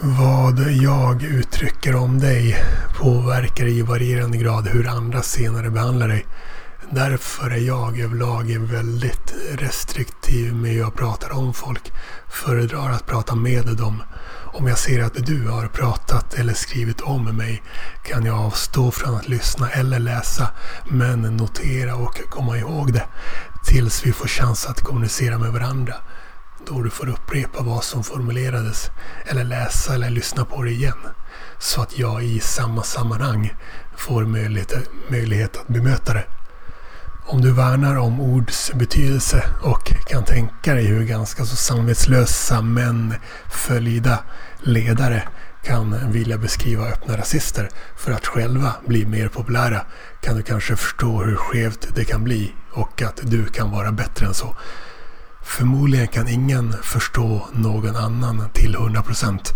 Vad jag uttrycker om dig påverkar i varierande grad hur andra senare behandlar dig. Därför är jag överlag väldigt restriktiv med hur jag pratar om folk. Föredrar att prata med dem. Om jag ser att du har pratat eller skrivit om mig kan jag avstå från att lyssna eller läsa men notera och komma ihåg det tills vi får chans att kommunicera med varandra då du får upprepa vad som formulerades eller läsa eller lyssna på det igen. Så att jag i samma sammanhang får möjlighet, möjlighet att bemöta det. Om du värnar om ords betydelse och kan tänka dig hur ganska så samvetslösa men följda ledare kan vilja beskriva öppna rasister för att själva bli mer populära kan du kanske förstå hur skevt det kan bli och att du kan vara bättre än så. Förmodligen kan ingen förstå någon annan till 100%.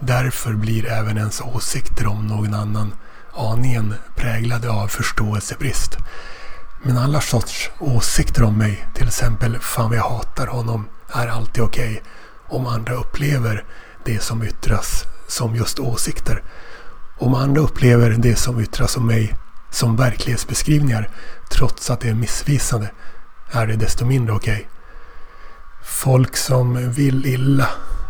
Därför blir även ens åsikter om någon annan aningen präglade av förståelsebrist. Men alla sorts åsikter om mig, till exempel fan vad jag hatar honom, är alltid okej. Okay, om andra upplever det som yttras som just åsikter. Om andra upplever det som yttras om mig som verklighetsbeskrivningar, trots att det är missvisande, är det desto mindre okej. Okay. Folk som vill illa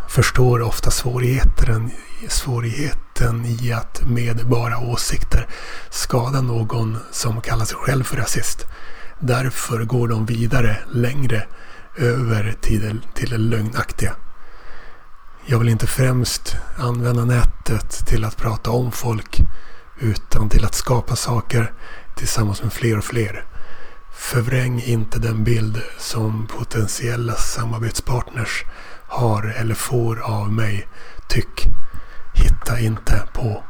förstår ofta svårigheten, svårigheten i att med bara åsikter skada någon som kallar sig själv för rasist. Därför går de vidare längre över till det, till det lögnaktiga. Jag vill inte främst använda nätet till att prata om folk utan till att skapa saker tillsammans med fler och fler. Förvräng inte den bild som potentiella samarbetspartners har eller får av mig. Tyck. Hitta inte på